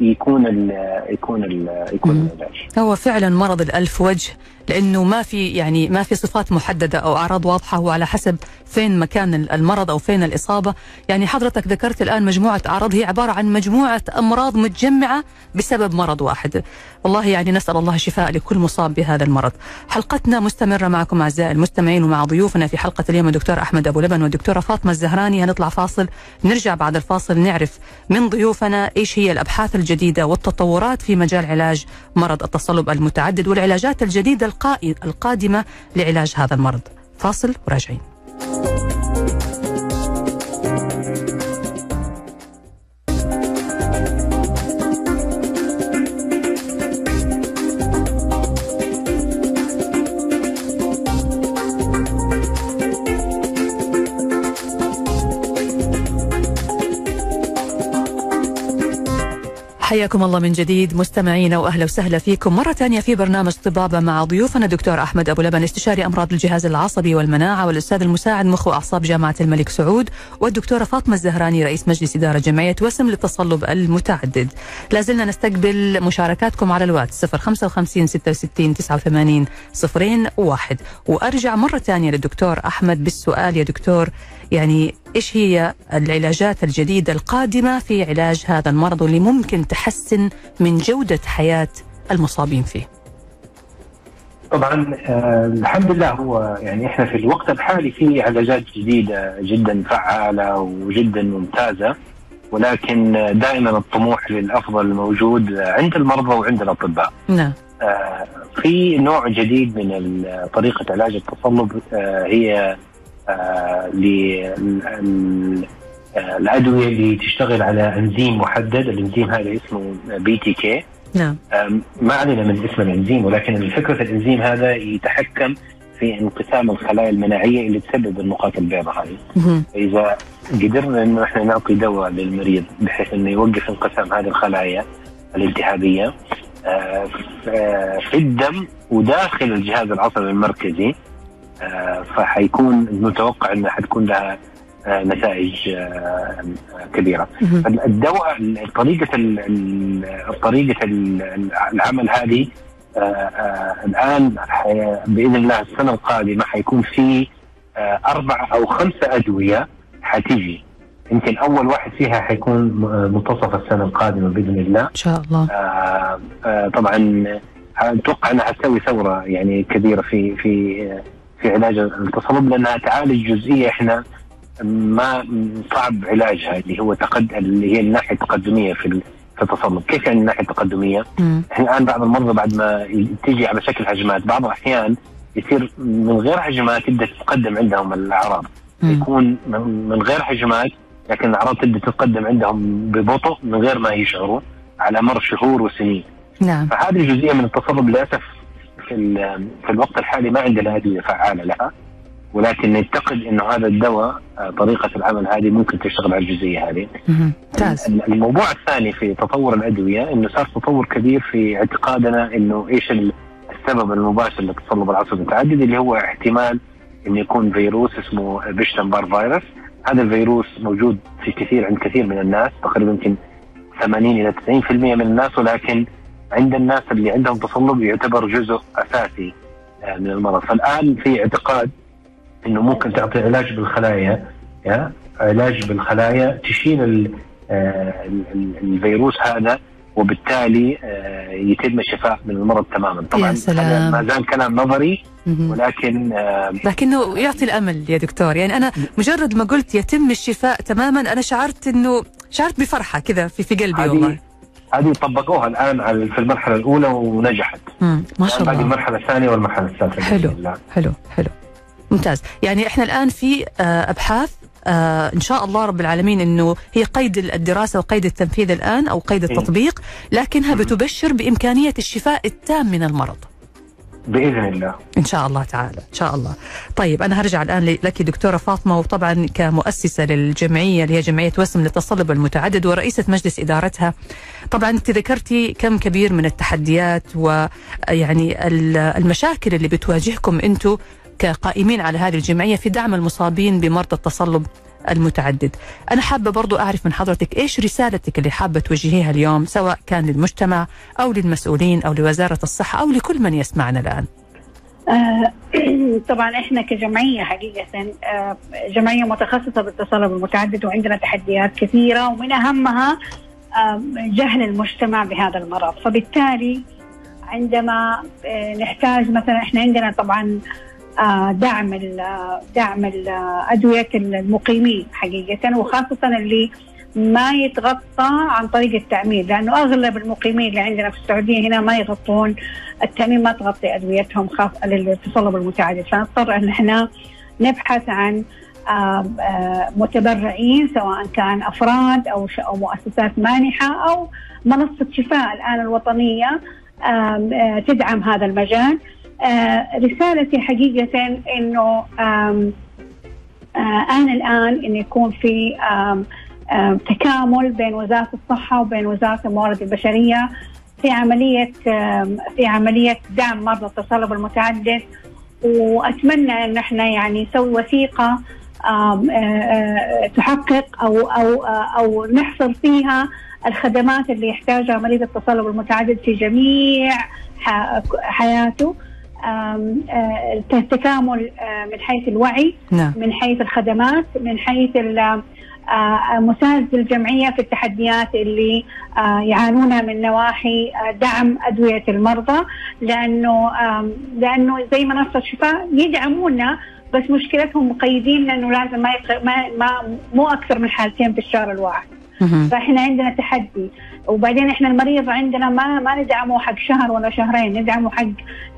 C: يكون ال يكون ال يكون. العلاج
B: هو فعلا مرض الألف وجه لأنه ما في يعني ما في صفات محددة أو أعراض واضحة هو على حسب فين مكان المرض أو فين الإصابة. يعني حضرتك ذكرت الآن مجموعة أعراض هي عبارة عن مجموعة أمراض متجمعة بسبب مرض واحد. والله يعني نسأل الله الشفاء لكل مصاب بهذا المرض. حلقتنا مستمرة معكم أعزائي المستمعين ومع ضيوفنا في حلقة اليوم الدكتور أحمد أبو لبن والدكتورة فاطمة الزهراني. هنطلع فاصل نرجع بعد الفاصل نعرف من ضيوفنا إيش هي الأبحاث الجديدة والتطورات في مجال علاج مرض التصلب المتعدد والعلاجات الجديدة القائ- القادمة لعلاج هذا المرض. فاصل وراجعين. حياكم الله من جديد مستمعينا وأهلا وسهلا فيكم مرة ثانية في برنامج طبابه مع ضيوفنا الدكتور أحمد أبو لبن استشاري أمراض الجهاز العصبي والمناعة والأستاذ المساعد مخ واعصاب جامعة الملك سعود والدكتورة فاطمة الزهراني رئيس مجلس إدارة جمعية وسم للتصلب المتعدد. لا زلنا نستقبل مشاركاتكم على الواتس 055 66 89 صفرين واحد وأرجع مرة ثانية للدكتور أحمد بالسؤال يا دكتور يعني إيش هي العلاجات الجديدة القادمة في علاج هذا المرض واللي ممكن تحسن من جودة حياة المصابين فيه؟
C: طبعا آه الحمد لله هو يعني إحنا في الوقت الحالي في علاجات جديدة جدا فعالة وجدا ممتازة ولكن دائما الطموح للأفضل موجود عند المرضى وعند الأطباء.
B: نعم
C: آه في نوع جديد من طريقة علاج التصلب آه هي آه لل- ال- آه، اللي تشتغل على انزيم محدد، الانزيم هذا اسمه بي تي كي.
B: نعم
C: أم، ما علينا من اسم الانزيم ولكن فكره الانزيم هذا يتحكم في انقسام الخلايا المناعية اللي تسبب النقاط البيضاء هذه،. فاذا قدرنا إنه إحنا نعطي دواء للمريض بحيث إنه يوقف انقسام هذه الخلايا الالتهابية آه، آه، في الدم وداخل الجهاز العصبي المركزي آه، فحيكون متوقع انها حتكون لها آه، نتائج آه،
B: كبيرة.
C: الدواء طريقة طريقة ال- العمل هذه آه، آه، الآن بإذن الله السنة القادمة حيكون في آه، أربع أو خمسه أدوية حتيجي. يمكن أول واحد فيها حيكون منتصف السنة القادمة بإذن الله.
B: إن شاء الله.
C: آه، آه، طبعا أتوقع إنها حتسوي ثورة يعني كبيرة في في في علاج التصلب لأنها تعالج جزئية إحنا ما صعب علاجها اللي هو تقد اللي هي الناحية التقدمية في في التصلب، كيف يعني الناحية
B: التقدمية؟
C: إحنا الآن بعض المرضى بعد ما تيجي على شكل هجمات، بعض الأحيان يصير من غير هجمات تبدأ تتقدم عندهم
B: الأعراض،.
C: يكون من غير هجمات لكن الأعراض تبدأ تتقدم عندهم ببطء من غير ما يشعروا على مر شهور وسنين.
B: نعم
C: فهذه جزئية من التصلب للأسف في في الوقت الحالي ما عندنا ادويه فعالة لها ولكن نعتقد انه هذا الدواء آه، طريقة العمل هذه ممكن تشتغل على الجزئية هذه. الموضوع الثاني في تطور الأدوية إنه صار تطور كبير في اعتقادنا إنه إيش ال- السبب المباشر للتصلب العصبي المتعدد اللي هو احتمال انه يكون فيروس اسمه بيشتن بار فيروس هذا الفيروس موجود في كثير عند كثير من الناس تقريبا يمكن 80 إلى 90% من الناس ولكن عند الناس اللي عندهم تصلب يعتبر جزء أساسي آه، من المرض. فالآن في اعتقاد إنه ممكن تعطي علاج بالخلايا يا؟ علاج بالخلايا تشيل آه، ال- ال- الفيروس هذا وبالتالي آه، يتم الشفاء من المرض تماما. طبعا
B: يا سلام.
C: ما زال كلام نظري. ولكن
B: لكنه يعطي الأمل يا دكتور. يعني أنا مجرد ما قلت يتم الشفاء تماما أنا شعرت إنه شعرت بفرحة كذا في في قلبي والله.
C: هذه طبقوها الآن على في المرحلة الأولى ونجحت
B: مم. ما شاء
C: باقي
B: الله
C: المرحلة الثانية والمرحلة الثالثة
B: حلو.
C: الله.
B: حلو حلو ممتاز يعني إحنا الآن في آه، أبحاث آه إن شاء الله رب العالمين إنه هي قيد الدراسة وقيد التنفيذ الآن أو قيد
C: إيه.
B: التطبيق لكنها بتبشر بإمكانية الشفاء التام من المرض
C: بإذن الله.
B: إن شاء الله تعالى إن شاء الله. طيب أنا هرجع الآن لك دكتورة فاطمة وطبعا كمؤسسة للجمعية اللي هي جمعية وسم للتصلب المتعدد ورئيسة مجلس إدارتها. طبعا أنت ذكرتي كم كبير من التحديات ويعني ال- المشاكل اللي بتواجهكم أنتم كقائمين على هذه الجمعية في دعم المصابين بمرضى التصلب. المتعدد. أنا حابة برضو أعرف من حضرتك إيش رسالتك اللي حابة توجهيها اليوم سواء كان للمجتمع أو للمسؤولين أو لوزارة الصحة أو لكل من يسمعنا الآن.
D: آه، طبعا إحنا كجمعية حقيقة آه، جمعية متخصصة بالتصلب المتعدد وعندنا تحديات كثيرة ومن أهمها آه، جهل المجتمع بهذا المرض. فبالتالي عندما نحتاج مثلا إحنا عندنا طبعا دعم ال- دعم ال- ادويه المقيمين حقيقة وخاصة اللي ما يتغطى عن طريق التأمين لأنه أغلب المقيمين اللي عندنا في السعودية هنا ما يغطون التأمين ما تغطي أدويتهم خاصه للتصلب المتعدد. فنضطر أن إحنا نبحث عن آه، آه، متبرعين سواء كان ش- أو مؤسسات مانحة أو منصة شفاء آم، آه، تدعم هذا المجال. آه، رسالتي حقيقة إنه آم، آه، آن الآن أن يكون في تكامل بين وزارة الصحة وبين وزارة الموارد البشرية في عملية في عملية دعم مرضى التصلب المتعدد. وأتمنى أن إحنا يعني نسوي وثيقة آه، آه، تحقق أو أو آه، أو نحصر فيها الخدمات اللي يحتاجها مريض التصلب المتعدد في جميع حياته. آه، التكامل آه، من حيث الوعي
B: نعم
D: من حيث الخدمات من حيث آه، مساعدة الجمعية في التحديات اللي آه، يعانونها من نواحي آه، دعم أدوية المرضى لأنه لأنه زي منصة شفاء يدعمونا بس مشكلتهم مقيدين لأنه لازم ما. ما, ما مو أكثر من حالتين في الشهر الواحد
B: مهم.
D: فإحنا عندنا تحدي وبعدين إحنا المريض عندنا ما ما ندعمه حق شهر ولا شهرين ندعمه حق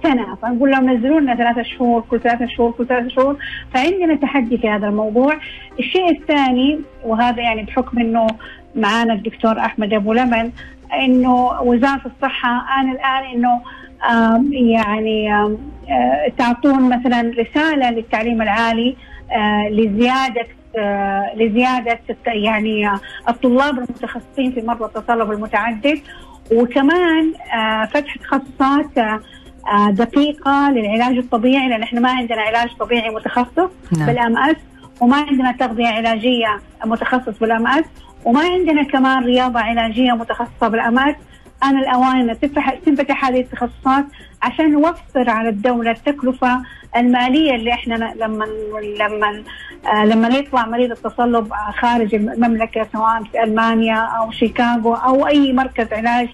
D: سنة. فنقول لهم نزلوا لنا ثلاثة شهور كل ثلاثة شهور كل ثلاثة شهور. فعندنا تحدي في هذا الموضوع. الشيء الثاني وهذا يعني بحكم إنه معانا الدكتور أحمد أبو لمن إنه وزارة الصحة أنا الآن إنه يعني آه، تعطون مثلا رسالة للتعليم العالي آه، لزيادة لزيادة الت- يعني آه، الطلاب المتخصصين في مرضى التصلب المتعدد وكمان آه، فتح تخصصات آه، آه، دقيقة للعلاج الطبيعي لأن إحنا ما عندنا علاج طبيعي متخصص
B: نعم.
D: بال MS وما عندنا تغذية علاجية متخصص بال MS وما عندنا كمان رياضة علاجية متخصصة بال MS. آن الاوان ان تفتح تنفتح هذه التخصصات عشان نوفر على الدولة التكلفة المالية اللي إحنا لما لما آه لما يطلع مريض التصلب خارج المملكة سواء في ألمانيا أو شيكاغو أو أي مركز علاج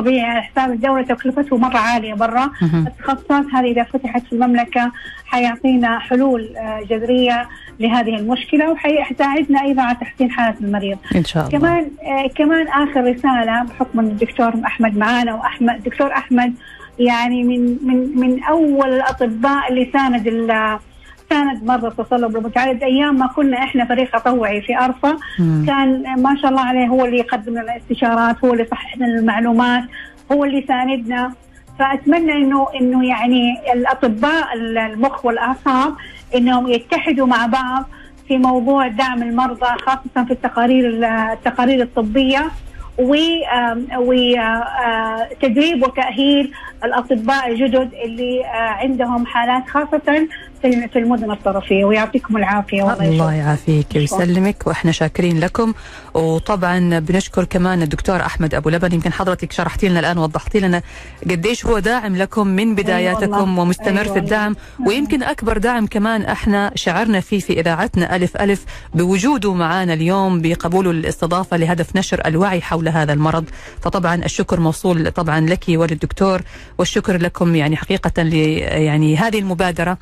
D: طبيعي على حساب الدولة تكلفته مرة عالية برا. التخصصات هذه إذا فتحت في المملكة حيعطينا حلول آه، جذرية لهذه المشكلة وحيساعدنا أيضا على تحسين حالة المريض.
B: إن شاء الله
D: كمان آه، كمان آخر رسالة بحكم إن الدكتور أحمد معانا وأحمد الدكتور أحمد يعني من من من أول الأطباء اللي ساند ال- ساند مرضى التصلب المتعدد أيام ما كنا إحنا فريق تطوعي في ارفا
B: مم.
D: كان ما شاء الله عليه هو اللي يقدم لنا الاستشارات هو اللي يصحح لنا المعلومات هو اللي يساندنا فأتمنى انه إنه يعني الأطباء المخ والأعصاب إنهم يتحدوا مع بعض في موضوع دعم المرضى خاصة في التقارير التقارير الطبية وتدريب وتأهيل الأطباء الجدد اللي عندهم حالات خاصة في المدن الطرفية ويعطيكم العافية. والله
B: الله. يعافيك ويسلمك وإحنا شاكرين لكم. وطبعا بنشكر كمان الدكتور أحمد أبو لبن. يمكن حضرتك شرحتي لنا الآن وضحتي لنا قديش هو داعم لكم من بداياتكم
D: والله.
B: ومستمر
D: أيوة
B: في الدعم. ويمكن أكبر دعم كمان إحنا شعرنا فيه في إذاعتنا ألف ألف بوجوده معنا اليوم بقبوله الاستضافة لهدف نشر الوعي حول هذا المرض. فطبعا الشكر موصول طبعا لك وللدكتور والشكر لكم يعني حقيقة ل يعني هذه المبادرة.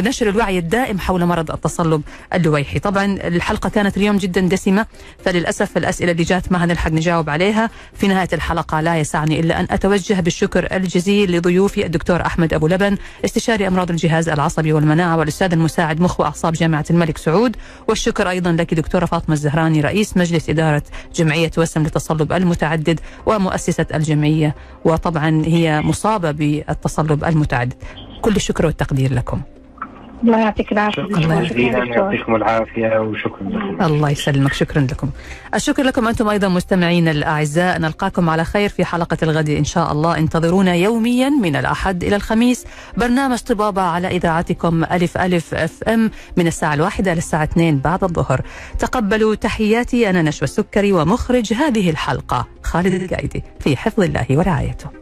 B: ونشر الوعي الدائم حول مرض التصلب اللويحي طبعا الحلقة كانت اليوم جدا دسمة فللأسف الأسئلة اللي جات ما هنلحق نجاوب عليها. في نهاية الحلقة لا يسعني إلا أن أتوجه بالشكر الجزيل لضيوفي الدكتور أحمد أبو لبن استشاري أمراض الجهاز العصبي والمناعة والأستاذ المساعد مخ وأعصاب جامعة الملك سعود. والشكر أيضا لك دكتورة فاطمة الزهراني رئيس مجلس إدارة جمعية وسم للتصلب المتعدد ومؤسسة الجمعية. وطبعا هي مصابة بالتصلب المتعدد. كل الشكر والتقدير لكم.
D: الله يعطيك العافية.
C: شكرا.
B: الله
C: جزيلا. يعطيكم العافية وشكرا لكم.
B: الله يسلمك. شكرا لكم. الشكر لكم أنتم أيضا مستمعين الأعزاء. نلقاكم على خير في حلقة الغد إن شاء الله. انتظرونا يوميا من الأحد إلى الخميس. برنامج طبابة على إذاعتكم ألف ألف أف أم من الساعة الواحدة للساعة 2 بعد الظهر. تقبلوا تحياتي. أنا نشوى السكري ومخرج هذه الحلقة خالد القايدي في حفظ الله ورعايته.